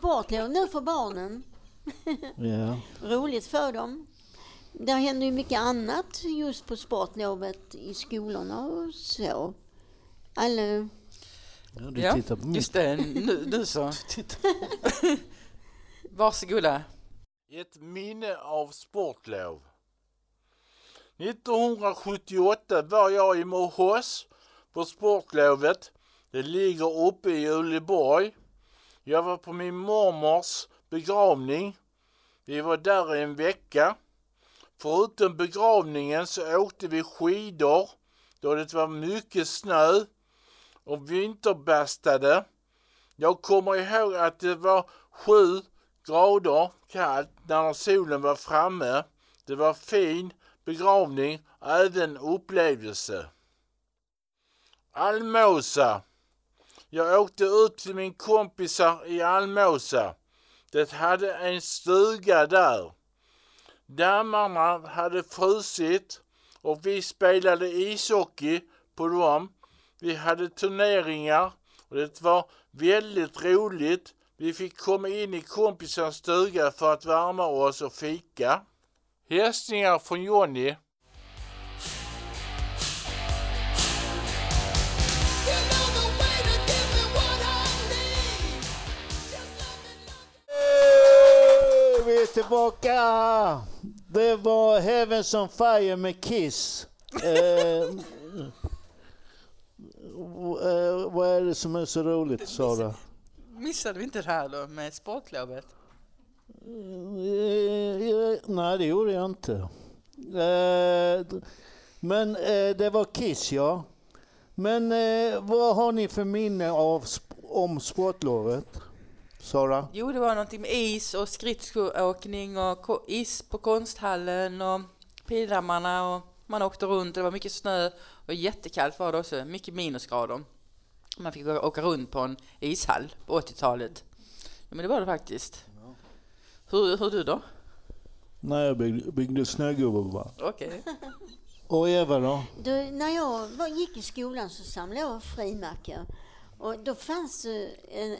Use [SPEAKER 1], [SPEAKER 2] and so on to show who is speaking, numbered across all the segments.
[SPEAKER 1] sportlov nu för barnen.
[SPEAKER 2] Ja.
[SPEAKER 1] Roligt för dem. Där händer ju mycket annat just på sportlovet i skolorna och så. Alla,
[SPEAKER 2] ja du
[SPEAKER 3] Ja,
[SPEAKER 2] tittar på mitt.
[SPEAKER 3] just det. Nu, nu så. Varsågoda.
[SPEAKER 4] Ett minne av sportlov. 1978 var jag i Mohås på sportlovet. Det ligger uppe i Uleåborg. Jag var på min mormors begravning. Vi var där i en vecka. Förutom begravningen så åkte vi skidor då det var mycket snö och vinterbastade. Jag kommer ihåg att det var sju grader kallt när solen var framme. Det var fin begravning och även upplevelse. Almåsa. Jag åkte ut till min kompisar i Almåsa. Det hade en stuga där. Dammarna hade frusit och vi spelade ishockey på dem. Vi hade turneringar och det var väldigt roligt. Vi fick komma in i kompisens stuga för att värma oss och fika. Hälsningar från Jonny.
[SPEAKER 2] Tillbaka! Det var Heavens on Fire med Kiss. Eh, eh, vad är det som är så roligt Sara?
[SPEAKER 3] Missade vi inte det här då med sportlovet?
[SPEAKER 2] Eh, eh, nej, det gjorde jag inte. Men det var Kiss, ja. Men vad har ni för minne av om sportlovet? Sara?
[SPEAKER 3] Jo, det var någonting med is och skridskoåkning och is på konsthallen och pilrammarna och man åkte runt. Det var mycket snö och jättekallt var det också. Mycket minusgrader. Man fick åka runt på en ishall på 80-talet. Ja, men det var det faktiskt. Hur, hur du då?
[SPEAKER 2] Nej, jag byggde, byggde snögubbar bara.
[SPEAKER 3] Okej.
[SPEAKER 2] Och Eva då?
[SPEAKER 1] då, när jag var, gick i skolan så samlade jag frimärken. Och då fanns det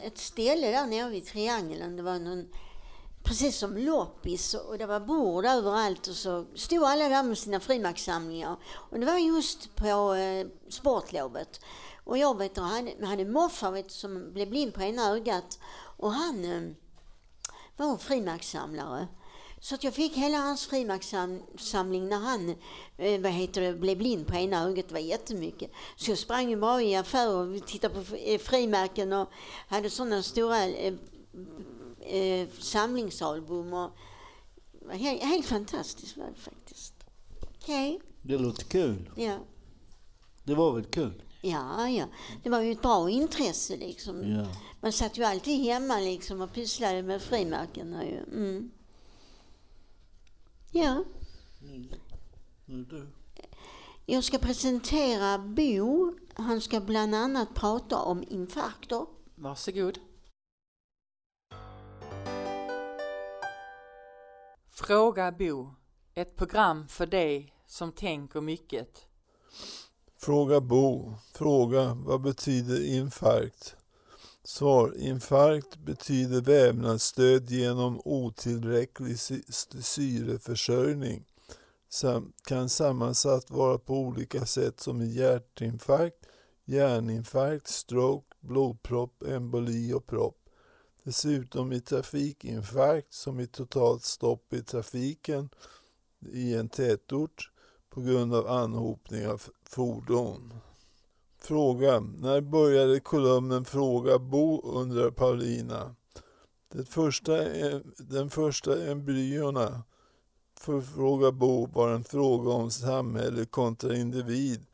[SPEAKER 1] ett ställe där nere vid triangeln. Det var någon, precis som loppis och det var bord överallt och så stod alla där med sina frimärkssamlingar. Och det var just på eh, sportlovet. Och jag vet, jag hade, hade morfar vet, som blev blind på ena ögat och han eh, var en frimärkssamlare. Så att jag fick hela hans frimärkssamling när han eh, vad heter det, blev blind på ena ögat. Det var jättemycket. Så jag sprang ju bara i affärer och tittade på eh, frimärken och hade sådana stora eh, eh, samlingsalbum. Och, helt, helt fantastiskt var det faktiskt. Okej,
[SPEAKER 2] Det låter kul.
[SPEAKER 1] ja.
[SPEAKER 2] Det var väl kul?
[SPEAKER 1] Ja, ja. Det var ju ett bra intresse liksom.
[SPEAKER 2] Ja.
[SPEAKER 1] Man satt ju alltid hemma liksom och pysslade med frimärkena. Mm. Ja.
[SPEAKER 2] Nu du.
[SPEAKER 1] Jag ska presentera Bo. Han ska bland annat prata om infarkter.
[SPEAKER 3] Varsågod. Fråga Bo. Ett program för dig som tänker mycket.
[SPEAKER 5] Fråga Bo. Fråga vad betyder infarkt? Svar. Infarkt betyder vävnadsstöd genom otillräcklig syreförsörjning. Sam kan sammansatt vara på olika sätt som i hjärtinfarkt, hjärninfarkt, stroke, blodpropp, emboli och propp. Dessutom i trafikinfarkt som i totalt stopp i trafiken i en tätort på grund av anhopning av fordon. Fråga. När började kolumnen Fråga Bo undrar Paulina. Det första, den första embryona för Fråga Bo var en fråga om samhälle kontra individ.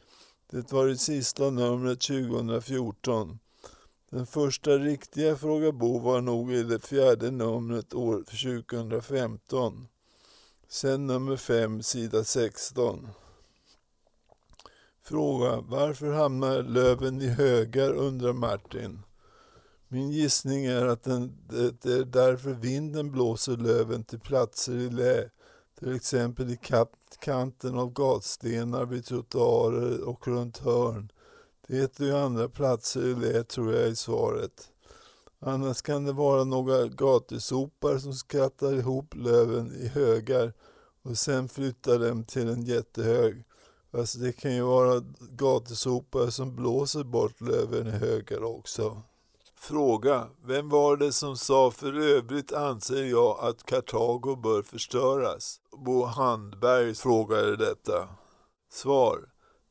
[SPEAKER 5] Det var det sista numret 2014. Den första riktiga Fråga Bo var nog i det fjärde numret år 2015. Sen nummer 5, sida 16. Fråga. Varför hamnar löven i högar undrar Martin. Min gissning är att den, det är därför vinden blåser löven till platser i lä. Till exempel i kat, kanten av gatstenar vid trottoarer och runt hörn. Det och andra platser i lä tror jag är svaret. Annars kan det vara några gatusopar som skrattar ihop löven i högar och sen flyttar dem till en jättehög. Fast det kan ju vara gatusopare som blåser bort löven i högar också. Fråga. Vem var det som sa för övrigt anser jag att Kartago bör förstöras? Bo Handberg frågade detta. Svar.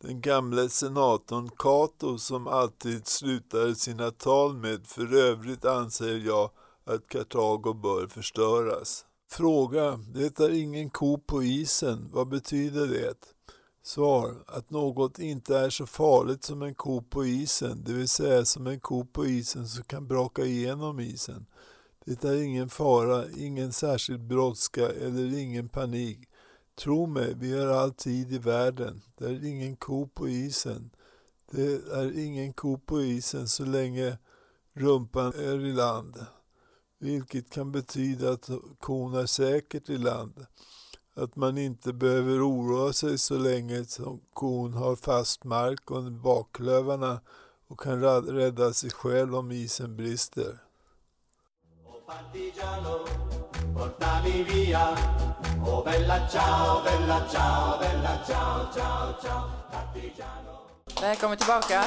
[SPEAKER 5] Den gamle senatorn Cato som alltid slutade sina tal med för övrigt anser jag att Kartago bör förstöras. Fråga. Det är ingen ko på isen. Vad betyder det? Svar. Att något inte är så farligt som en ko på isen, det vill säga som en ko på isen som kan braka igenom isen. Det är ingen fara, ingen särskild brådska eller ingen panik. Tro mig, vi har all tid i världen. Det är ingen ko på isen. Det är ingen ko på isen så länge rumpan är i land. Vilket kan betyda att kon är säkert i land att man inte behöver oroa sig så länge som kon har fast mark under baklövarna och kan rädda sig själv om isen brister.
[SPEAKER 3] Välkommen tillbaka!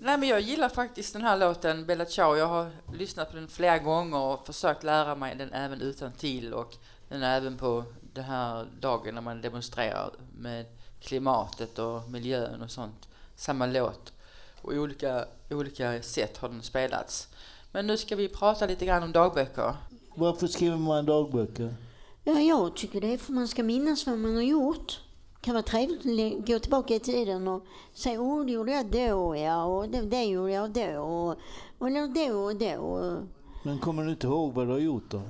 [SPEAKER 3] Nej, men jag gillar faktiskt den här låten, Bella Ciao. Jag har lyssnat på den flera gånger och försökt lära mig den även utan till och den är även på den här dagen när man demonstrerar med klimatet och miljön och sånt. Samma låt. Och olika, olika sätt har den spelats. Men nu ska vi prata lite grann om dagböcker.
[SPEAKER 2] Varför skriver man dagböcker?
[SPEAKER 1] Ja, jag tycker det är för man ska minnas vad man har gjort kan vara trevligt att gå tillbaka i tiden och säga åh, det gjorde jag då, ja, och det, det gjorde jag då, och, och då och då.
[SPEAKER 2] Men kommer du inte ihåg vad du har gjort då?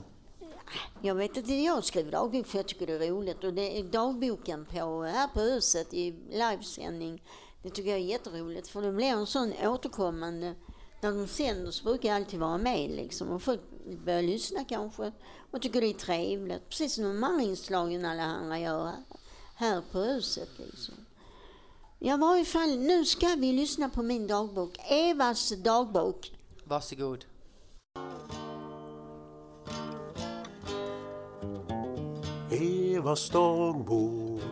[SPEAKER 1] Jag vet inte, jag skriver dagbok för jag tycker det är roligt och det är dagboken på här på huset i livesändning. Det tycker jag är jätteroligt för det blir en sån återkommande när de sänder så brukar jag alltid vara med liksom och folk börjar lyssna kanske och tycker det är trevligt. Precis som de andra inslagen alla andra gör här på huset. Liksom. Ja, varje fall, nu ska vi lyssna på min dagbok, Evas dagbok.
[SPEAKER 3] Varsågod.
[SPEAKER 6] Evas dagbok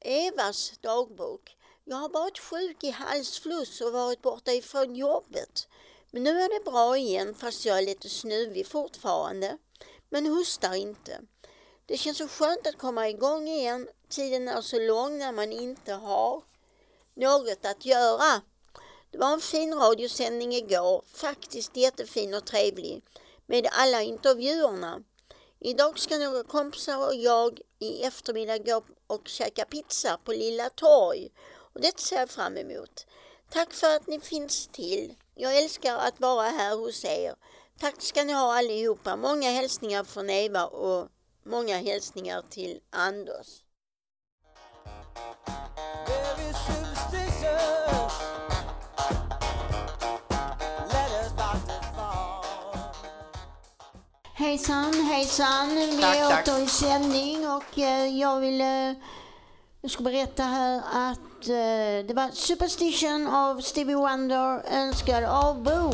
[SPEAKER 1] Evas dagbok jag har varit sjuk i halsfluss och varit borta ifrån jobbet. Men nu är det bra igen fast jag är lite snuvig fortfarande. Men hostar inte. Det känns så skönt att komma igång igen. Tiden är så lång när man inte har något att göra. Det var en fin radiosändning igår, faktiskt jättefin och trevlig, med alla intervjuerna. Idag ska några kompisar och jag i eftermiddag gå och käka pizza på Lilla Torg och det ser jag fram emot. Tack för att ni finns till. Jag älskar att vara här hos er. Tack ska ni ha allihopa. Många hälsningar från Eva och många hälsningar till Anders. Hejsan, hejsan. Vi är åter i sändning och eh, jag vill eh, jag ska berätta här att eh, det var Superstition av Stevie Wonder önskad av Bo.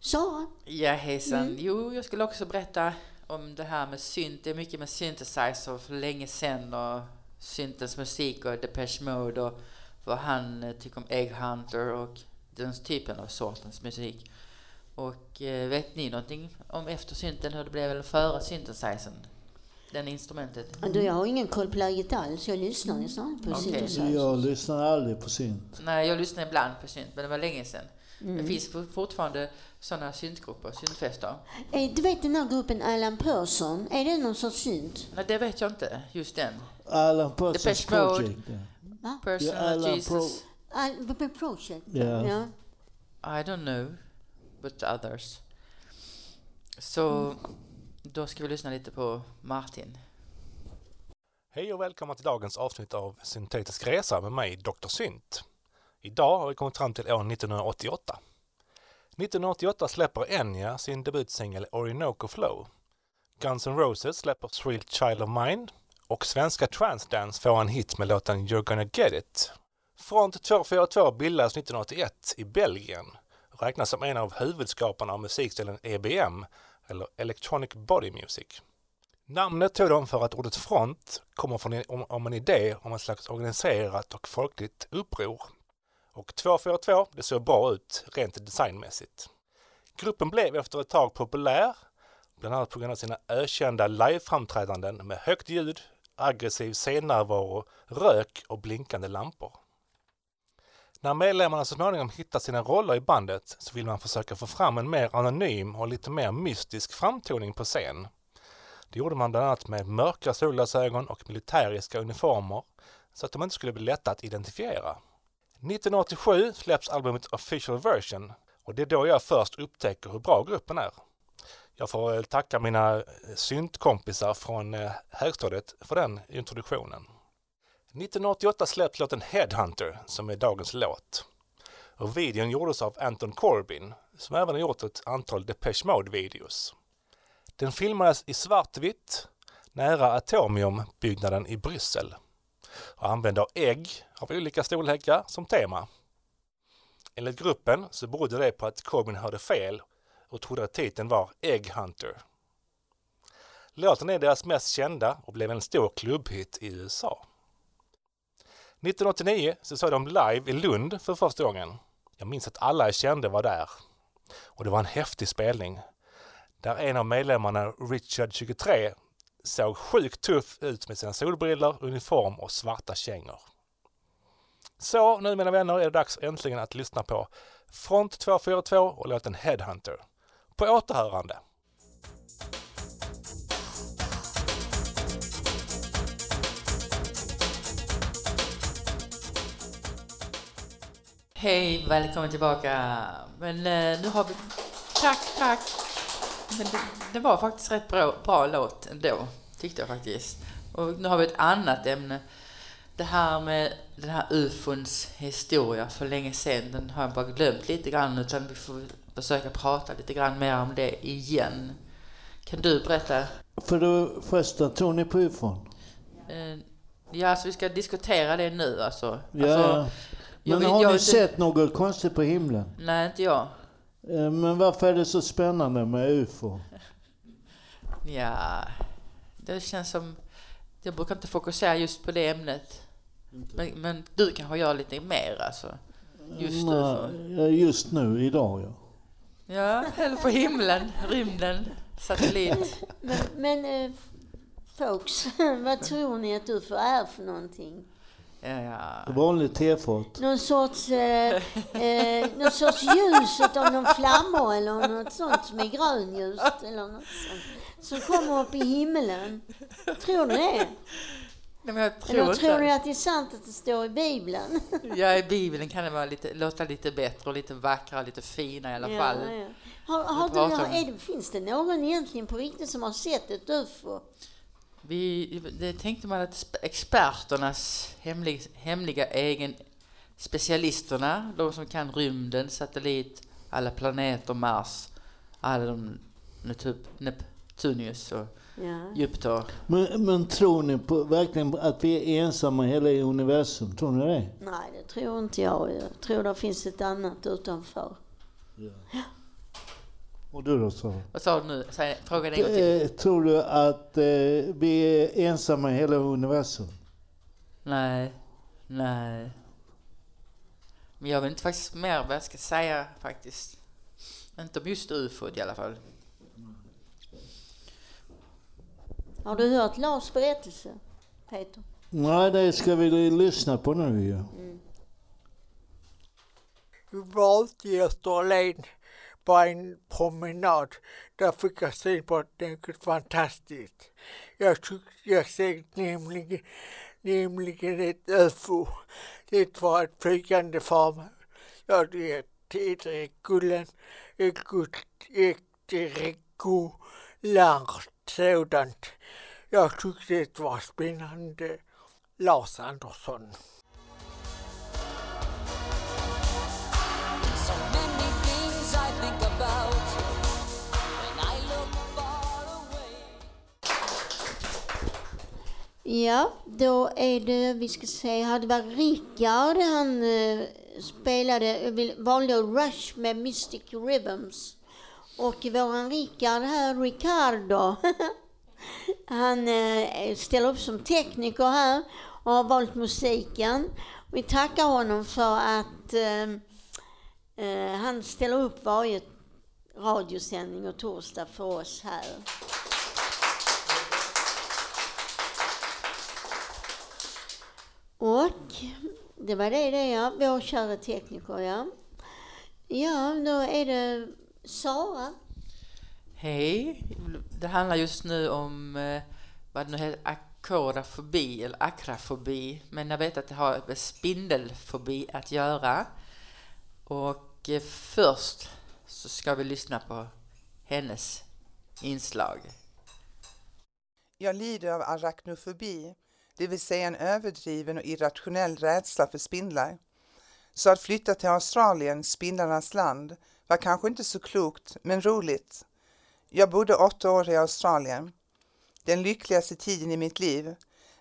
[SPEAKER 1] Sara?
[SPEAKER 3] Ja hejsan. Mm. Jo, jag skulle också berätta om det här med synt. Det är mycket med synthesizer för länge sedan och syntens musik och Depeche Mode och vad han eh, tycker om Egg Hunter och den typen av sortens musik. Och eh, vet ni någonting om efter synten, hur det blev eller före synthesizern? den instrumentet?
[SPEAKER 1] Du, jag har ingen koll på läget alls. Jag lyssnar nästan på okay. synt.
[SPEAKER 2] Jag lyssnar aldrig på synt.
[SPEAKER 3] Nej, jag lyssnar ibland på synt, men det var länge sedan. Mm. Det finns fortfarande sådana syntgrupper, syntfester.
[SPEAKER 1] Du vet den här gruppen Alan Persson, är det någon sorts synt?
[SPEAKER 3] Nej, det vet jag inte, just den.
[SPEAKER 2] Alan Perssons Project.
[SPEAKER 3] Va? Person yeah, Jesus. Pro
[SPEAKER 1] Al Project?
[SPEAKER 2] Yeah.
[SPEAKER 1] yeah.
[SPEAKER 3] I don't know, but others. Så... Mm. Då ska vi lyssna lite på Martin.
[SPEAKER 6] Hej och välkomna till dagens avsnitt av Syntetisk resa med mig, Dr. Synt. Idag har vi kommit fram till år 1988. 1988 släpper Enya sin debutsingel Orinoco Flow. Guns N' Roses släpper Sweet Child of Mine och svenska Transdance får en hit med låten You're gonna get it. Front 242 bildades 1981 i Belgien och räknas som en av huvudskaparna av musikstilen EBM, eller Electronic Body Music. Namnet tog de för att ordet front kommer från en, om, om en idé om ett slags organiserat och folkligt uppror. Och 242, det såg bra ut rent designmässigt. Gruppen blev efter ett tag populär, bland annat på grund av sina ökända liveframträdanden med högt ljud, aggressiv scennärvaro, rök och blinkande lampor. När medlemmarna så småningom hittar sina roller i bandet så vill man försöka få fram en mer anonym och lite mer mystisk framtoning på scen. Det gjorde man bland annat med mörka solglasögon och militäriska uniformer så att de inte skulle bli lätta att identifiera. 1987 släpps albumet Official Version och det är då jag först upptäcker hur bra gruppen är. Jag får eh, tacka mina eh, syntkompisar från eh, högstadiet för den introduktionen. 1988 släpps låten Headhunter som är dagens låt. Och videon gjordes av Anton Corbin som även har gjort ett antal Depeche Mode-videos. Den filmades i svartvitt nära Atomium-byggnaden i Bryssel och använder ägg av olika storlekar som tema. Enligt gruppen så berodde det på att Corbyn hörde fel och trodde att titeln var Egg Hunter. Låten är deras mest kända och blev en stor klubbhit i USA. 1989 så såg de live i Lund för första gången. Jag minns att alla jag kände var där. Och det var en häftig spelning. Där en av medlemmarna, Richard 23, såg sjukt tuff ut med sina solbrillor, uniform och svarta kängor. Så nu mina vänner är det dags äntligen att lyssna på Front 242 och låten Headhunter. På återhörande!
[SPEAKER 3] Hej, välkommen tillbaka. Men eh, nu har vi... Tack, tack. Men det, det var faktiskt rätt bra, bra låt ändå, tyckte jag faktiskt. Och nu har vi ett annat ämne. Det här med den här ufons historia för länge sedan, den har jag bara glömt lite grann utan vi får försöka prata lite grann mer om det igen. Kan du berätta?
[SPEAKER 2] För det första, tror ni på ufon?
[SPEAKER 3] Eh, ja, alltså vi ska diskutera det nu alltså.
[SPEAKER 2] Ja,
[SPEAKER 3] alltså
[SPEAKER 2] men
[SPEAKER 3] vill-
[SPEAKER 2] har ni
[SPEAKER 3] inte-
[SPEAKER 2] sett något konstigt på himlen?
[SPEAKER 3] Nej, inte jag.
[SPEAKER 2] Eh, Men varför är det så spännande med ufo?
[SPEAKER 3] Ja, det känns som... Jag brukar inte fokusera just på det ämnet. Men, men du kanske gör lite mer alltså? Just nu.
[SPEAKER 2] Nej, ja, Just nu, idag ja.
[SPEAKER 3] Ja, eller på himlen, rymden, satellit.
[SPEAKER 1] Men, men eh, folks, vad tror ni att UFO är för någonting?
[SPEAKER 3] Ja, ja.
[SPEAKER 2] Vanlig tefat.
[SPEAKER 1] Någon sorts, eh, eh, någon sorts ljus av någon flammor eller något sånt som är grönljust eller något sånt. Som kommer upp i himlen. Tror ni det?
[SPEAKER 3] Nej, men jag tror
[SPEAKER 1] Eller tror ni att det är sant att det står i Bibeln?
[SPEAKER 3] Ja, i Bibeln kan det vara lite, låta lite bättre och lite vackrare, lite fina i alla fall.
[SPEAKER 1] Ja, ja. Har, har du,
[SPEAKER 3] om-
[SPEAKER 1] är det, finns det någon egentligen på riktigt som har sett ett UFO?
[SPEAKER 3] Vi, det tänkte man att experternas hemliga, hemliga egen specialisterna, de som kan rymden, satellit, alla planeter, Mars, alla de Neptu- Neptunius och
[SPEAKER 1] Ja.
[SPEAKER 3] Jupiter.
[SPEAKER 2] Men, men tror ni på, verkligen att vi är ensamma i hela universum? Tror ni det?
[SPEAKER 1] Nej, det tror inte jag. Jag tror det finns ett annat utanför.
[SPEAKER 2] Och du då Sara?
[SPEAKER 3] Vad sa du nu? Fråga en gång till.
[SPEAKER 2] Tror du att eh, vi är ensamma i hela universum?
[SPEAKER 3] Nej, nej. Men jag vet inte faktiskt mer vad jag ska säga faktiskt. Inte om just ufo i alla fall.
[SPEAKER 1] Har du hört Lars berättelse, Peter?
[SPEAKER 2] Nej, det ska vi lyssna på nu ju.
[SPEAKER 7] Vi var ute i på en promenad. Där fick jag se på något fantastiskt. Jag tyckte jag såg nämligen, nämligen ett UFO. Det var ett flygande föremål. Ja, det är gullen, ett regulärt sådant. Jag tyckte det var spännande. Lars Andersson.
[SPEAKER 1] Ja, då är det, vi ska se här, det var Rickard, han eh, spelade, eh, valde Rush med Mystic Rhythms. Och våran Rickard här, Ricardo, han eh, ställer upp som tekniker här och har valt musiken. Vi tackar honom för att eh, eh, han ställer upp varje radiosändning och torsdag för oss här. Och det var det det ja, vår kära tekniker ja. Ja, då är det Sara.
[SPEAKER 3] Hej! Det handlar just nu om eh, vad det nu heter, akorafobi eller akrafobi. Men jag vet att det har med spindelfobi att göra. Och eh, först så ska vi lyssna på hennes inslag.
[SPEAKER 8] Jag lider av arachnofobi, det vill säga en överdriven och irrationell rädsla för spindlar. Så att flytta till Australien, spindlarnas land, var kanske inte så klokt, men roligt. Jag bodde åtta år i Australien. Den lyckligaste tiden i mitt liv,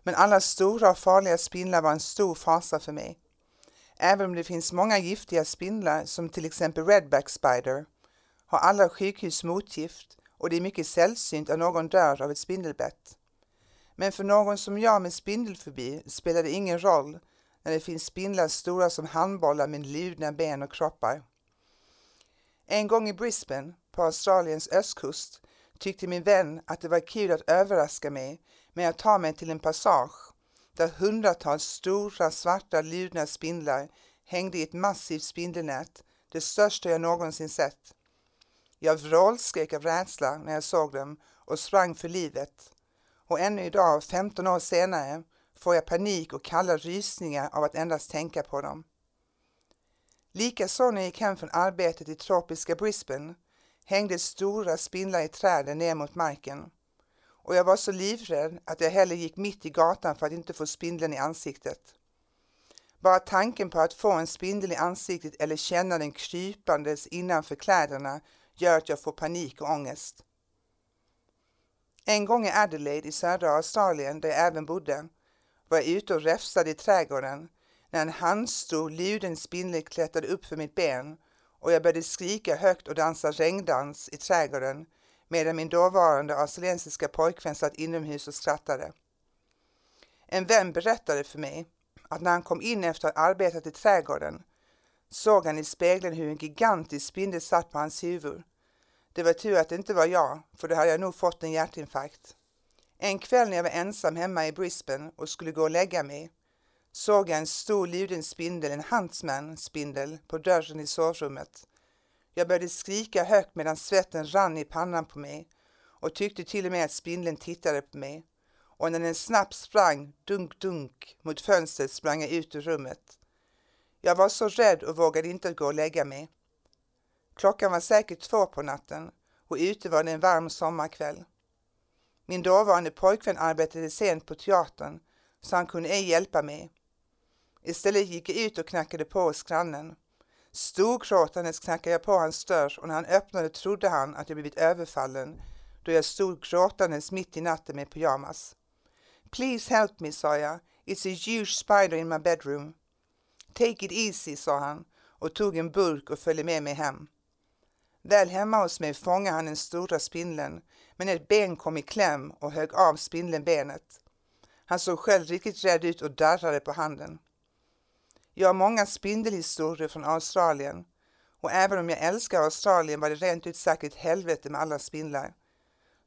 [SPEAKER 8] men alla stora och farliga spindlar var en stor fasa för mig. Även om det finns många giftiga spindlar, som till exempel redback spider, har alla sjukhus motgift och det är mycket sällsynt att någon dör av ett spindelbett. Men för någon som jag med spindelfobi spelar det ingen roll när det finns spindlar stora som handbollar med ludna ben och kroppar. En gång i Brisbane, på Australiens östkust, tyckte min vän att det var kul att överraska mig med att ta mig till en passage där hundratals stora svarta ludna spindlar hängde i ett massivt spindelnät, det största jag någonsin sett. Jag vrålskrek av rädsla när jag såg dem och sprang för livet. Och ännu idag, 15 år senare, får jag panik och kalla rysningar av att endast tänka på dem. Likaså när jag gick hem från arbetet i tropiska Brisbane hängde stora spindlar i träden ner mot marken. Och jag var så livrädd att jag hellre gick mitt i gatan för att inte få spindeln i ansiktet. Bara tanken på att få en spindel i ansiktet eller känna den krypandes innanför kläderna gör att jag får panik och ångest. En gång i Adelaide i södra Australien, där jag även bodde, var jag ute och räfsade i trädgården när en handstor luden spindel klättrade upp för mitt ben och jag började skrika högt och dansa regndans i trädgården medan min dåvarande australiensiska pojkvän satt inomhus och skrattade. En vän berättade för mig att när han kom in efter att ha arbetat i trädgården såg han i spegeln hur en gigantisk spindel satt på hans huvud. Det var tur att det inte var jag, för då hade jag nog fått en hjärtinfarkt. En kväll när jag var ensam hemma i Brisbane och skulle gå och lägga mig såg jag en stor luden spindel, en huntsman-spindel, på dörren i sovrummet. Jag började skrika högt medan svetten rann i pannan på mig och tyckte till och med att spindeln tittade på mig. Och när den snabbt sprang, dunk-dunk, mot fönstret sprang jag ut ur rummet. Jag var så rädd och vågade inte gå och lägga mig. Klockan var säkert två på natten och ute var det en varm sommarkväll. Min dåvarande pojkvän arbetade sent på teatern så han kunde ej hjälpa mig. Istället gick jag ut och knackade på hos grannen. Storgråtandes knackade jag på hans dörr och när han öppnade trodde han att jag blivit överfallen då jag stod gråtandes mitt i natten med pyjamas. Please help me, sa jag. It's a huge spider in my bedroom. Take it easy, sa han och tog en burk och följde med mig hem. Väl hemma hos mig fångade han den stora spindeln men ett ben kom i kläm och högg av spindeln benet. Han såg själv riktigt rädd ut och darrade på handen. Jag har många spindelhistorier från Australien och även om jag älskar Australien var det rent ut sagt ett helvete med alla spindlar.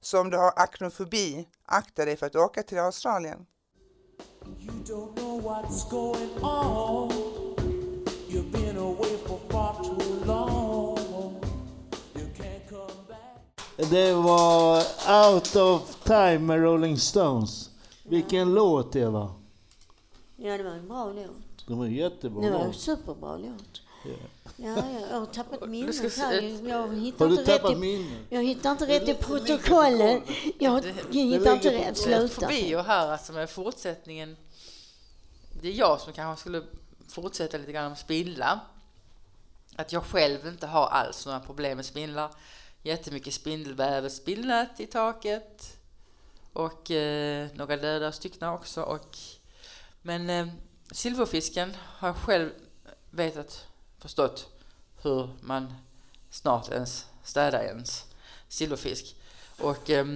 [SPEAKER 8] Så om du har aknofobi, akta dig för att åka till Australien.
[SPEAKER 9] You
[SPEAKER 2] det var Out of Time med Rolling Stones. Vilken låt Eva.
[SPEAKER 1] Ja, det var en bra låt.
[SPEAKER 2] Det var en jättebra
[SPEAKER 1] Det var en
[SPEAKER 2] låt.
[SPEAKER 1] superbra låt.
[SPEAKER 2] Ja.
[SPEAKER 1] Ja, ja, jag har tappat minnet här. Jag hittar
[SPEAKER 2] Har du
[SPEAKER 1] inte rätt
[SPEAKER 2] tappat
[SPEAKER 1] i,
[SPEAKER 2] minnet?
[SPEAKER 1] jag hittar inte rätt i protokollet. Jag hittar inte rätt. Sluta.
[SPEAKER 3] Fobier här, alltså med fortsättningen. Det är jag som kanske skulle fortsätta lite grann om spindlar. Att jag själv inte har alls några problem med spindlar. Jättemycket spindelväv spindlat i taket. och eh, några döda stycken styckna också. Och, men eh, silverfisken har jag själv vetat, förstått hur man snart ens städar ens silverfisk. Och eh,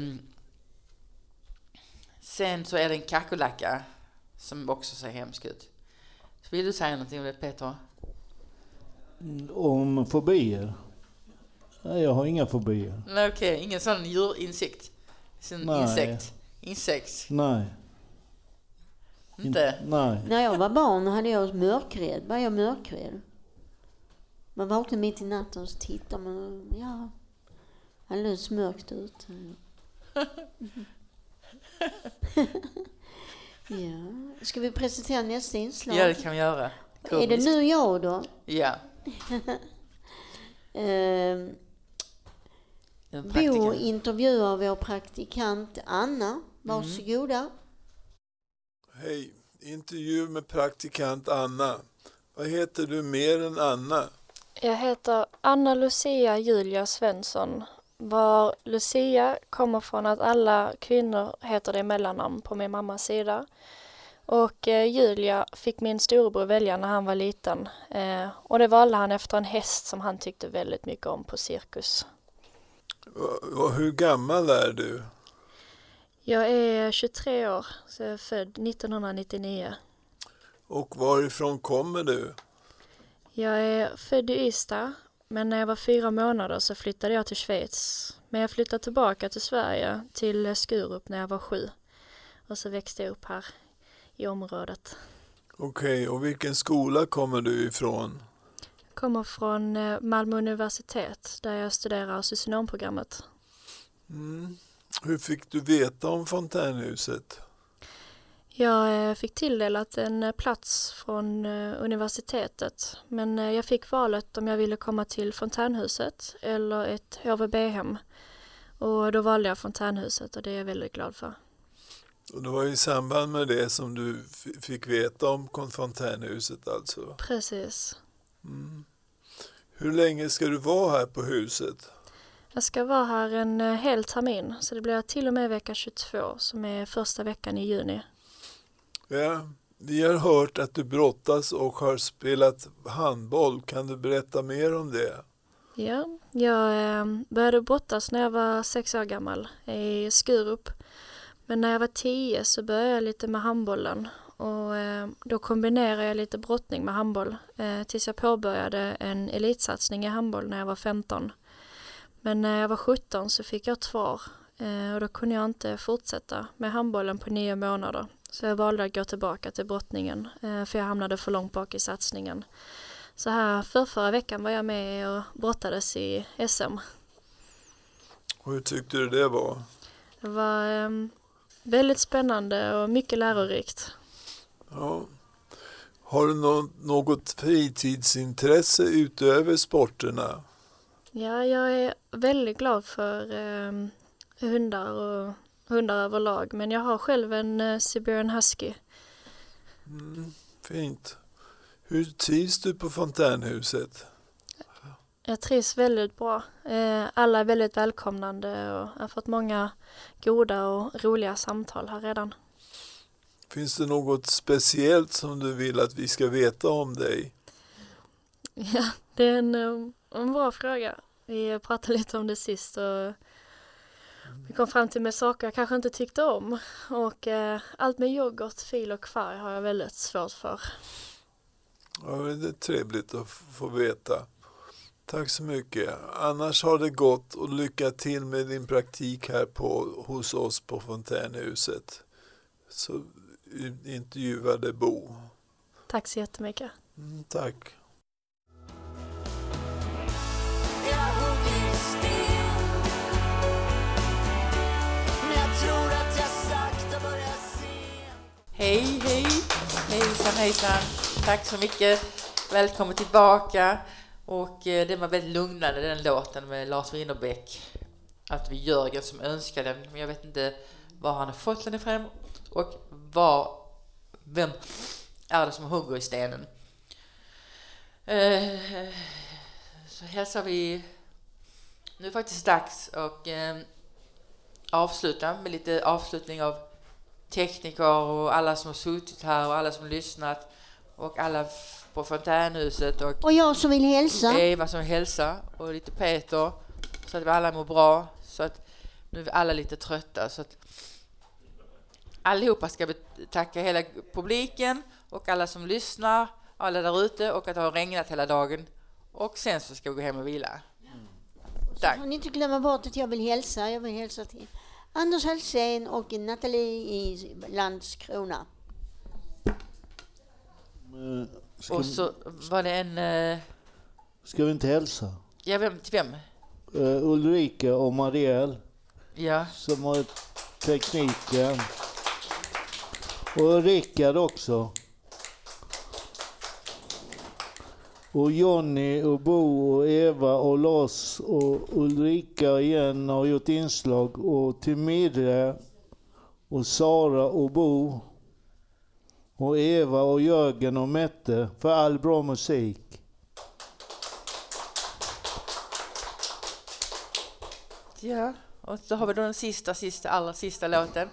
[SPEAKER 3] sen så är det en kackerlacka som också ser hemsk ut. Vill du säga någonting om det Peter?
[SPEAKER 2] Mm, om fobier? Nej, jag har inga fobier.
[SPEAKER 3] Nej, Okej, ingen sån djurinsekt? Sån
[SPEAKER 2] Nej.
[SPEAKER 3] insekt? Insekt?
[SPEAKER 2] Nej.
[SPEAKER 3] Inte?
[SPEAKER 2] Nej.
[SPEAKER 1] När jag var barn hade jag mörkrädd. Var jag mörkrädd? Man vaknade mitt i natten och så tittar man. Ja, alldeles mörkt ut. ja. Ska vi presentera nästa inslag?
[SPEAKER 3] Ja, det kan vi göra.
[SPEAKER 1] Är det nu jag då?
[SPEAKER 3] Ja. En
[SPEAKER 1] Bo intervjuar vår praktikant Anna. Varsågoda.
[SPEAKER 5] Hej, intervju med praktikant Anna. Vad heter du mer än Anna?
[SPEAKER 10] Jag heter Anna Lucia Julia Svensson. Var Lucia kommer från att alla kvinnor heter det mellannamn på min mammas sida. Och eh, Julia fick min storebror välja när han var liten. Eh, och det valde han efter en häst som han tyckte väldigt mycket om på cirkus.
[SPEAKER 5] Och- hur gammal är du?
[SPEAKER 10] Jag är 23 år, så jag är född 1999.
[SPEAKER 5] Och varifrån kommer du?
[SPEAKER 10] Jag är född i Ystad, men när jag var fyra månader så flyttade jag till Schweiz. Men jag flyttade tillbaka till Sverige, till Skurup, när jag var sju. Och så växte jag upp här i området.
[SPEAKER 5] Okej, och vilken skola kommer du ifrån?
[SPEAKER 10] Kommer från eh, Malmö universitet där jag studerar socionomprogrammet.
[SPEAKER 5] Mm. Hur fick du veta om fontänhuset?
[SPEAKER 10] Jag eh, fick tilldelat en eh, plats från universitetet men jag fick valet om jag ville komma till fontänhuset eller ett HVB-hem. Och då valde jag fontänhuset och det är jag väldigt glad för.
[SPEAKER 5] Och det var i samband med det som du fick veta om fontänhuset alltså.
[SPEAKER 10] Precis.
[SPEAKER 5] Mm. Hur länge ska du vara här på huset?
[SPEAKER 10] Jag ska vara här en eh, hel termin så det blir till och med vecka 22 som är första veckan i juni.
[SPEAKER 5] Ja, vi har hört att du brottas och har spelat handboll. Kan du berätta mer om det?
[SPEAKER 10] Ja, jag eh, började brottas när jag var sex år gammal i Skurup. Men när jag var tio så började jag lite med handbollen och eh, då kombinerade jag lite brottning med handboll eh, tills jag påbörjade en elitsatsning i handboll när jag var 15. Men när jag var 17 så fick jag tvår eh, och då kunde jag inte fortsätta med handbollen på nio månader. Så jag valde att gå tillbaka till brottningen för jag hamnade för långt bak i satsningen. Så här för förra veckan var jag med och brottades i SM.
[SPEAKER 5] Och hur tyckte du det var?
[SPEAKER 10] Det var väldigt spännande och mycket lärorikt.
[SPEAKER 5] Ja. Har du nå- något fritidsintresse utöver sporterna?
[SPEAKER 10] Ja, jag är väldigt glad för eh, hundar och hundar överlag. Men jag har själv en eh, Siberian Husky.
[SPEAKER 5] Mm, fint. Hur trivs du på fontänhuset?
[SPEAKER 10] Jag trivs väldigt bra. Eh, alla är väldigt välkomnande och jag har fått många goda och roliga samtal här redan.
[SPEAKER 5] Finns det något speciellt som du vill att vi ska veta om dig?
[SPEAKER 10] Ja, det är en, eh, en bra fråga. Vi pratade lite om det sist och vi kom fram till med saker jag kanske inte tyckte om. Och eh, allt med yoghurt, fil och kvarg har jag väldigt svårt för.
[SPEAKER 5] Ja, det är trevligt att få veta. Tack så mycket. Annars har det gått och lycka till med din praktik här på, hos oss på Fontänhuset. Så intervjuade Bo.
[SPEAKER 10] Tack så jättemycket.
[SPEAKER 5] Mm, tack.
[SPEAKER 3] Hej, hej! Hejsan, hejsan! Tack så mycket! Välkommen tillbaka! Och eh, det var väldigt lugnande den låten med Lars Winnerbäck. Att var Jörgen som önskade den, men jag vet inte var han har fått den ifrån och var, vem är det som hugger i stenen. Eh, så hälsar vi... Nu är det faktiskt dags och eh, avsluta med lite avslutning av tekniker och alla som har suttit här och alla som lyssnat och alla på fontänhuset och
[SPEAKER 1] Och jag som vill hälsa.
[SPEAKER 3] Eva som hälsar och lite Peter så att vi alla mår bra. Så att nu är vi alla lite trötta så att allihopa ska vi tacka hela publiken och alla som lyssnar, alla där ute och att det har regnat hela dagen. Och sen så ska vi gå hem och vila. Tack.
[SPEAKER 1] Får ni inte glömma bort att jag vill hälsa. Jag vill hälsa till Anders Hellsten och Nathalie i Landskrona.
[SPEAKER 2] Ska,
[SPEAKER 3] Och så var det en... eh,
[SPEAKER 2] ska vi inte hälsa?
[SPEAKER 3] Ja, vem till vem?
[SPEAKER 2] Uh, Ulrika och Marielle
[SPEAKER 3] Ja,
[SPEAKER 2] som har tekniken. Och Rickard också. Och Jonny och Bo och Eva och Lars och Ulrika igen har gjort inslag. Och till och Sara och Bo. Och Eva och Jörgen och Mette för all bra musik.
[SPEAKER 3] ja. Och så har vi då den sista, sista, allra sista låten.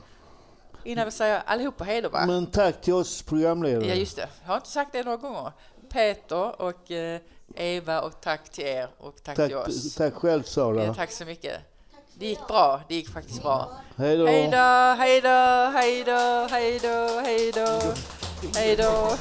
[SPEAKER 3] Innan vi säger allihopa hej då va?
[SPEAKER 2] Men tack till oss programledare.
[SPEAKER 3] Ja, just det. Jag har inte sagt det några gånger. Peter och eh, Eva och tack till er och tack,
[SPEAKER 2] tack,
[SPEAKER 3] till oss.
[SPEAKER 2] tack själv Sara.
[SPEAKER 3] Ja, tack så mycket. Det gick bra. Det gick faktiskt bra.
[SPEAKER 2] Hej då.
[SPEAKER 3] Hej då, hej då, hej då, hej då, hej då, hej då,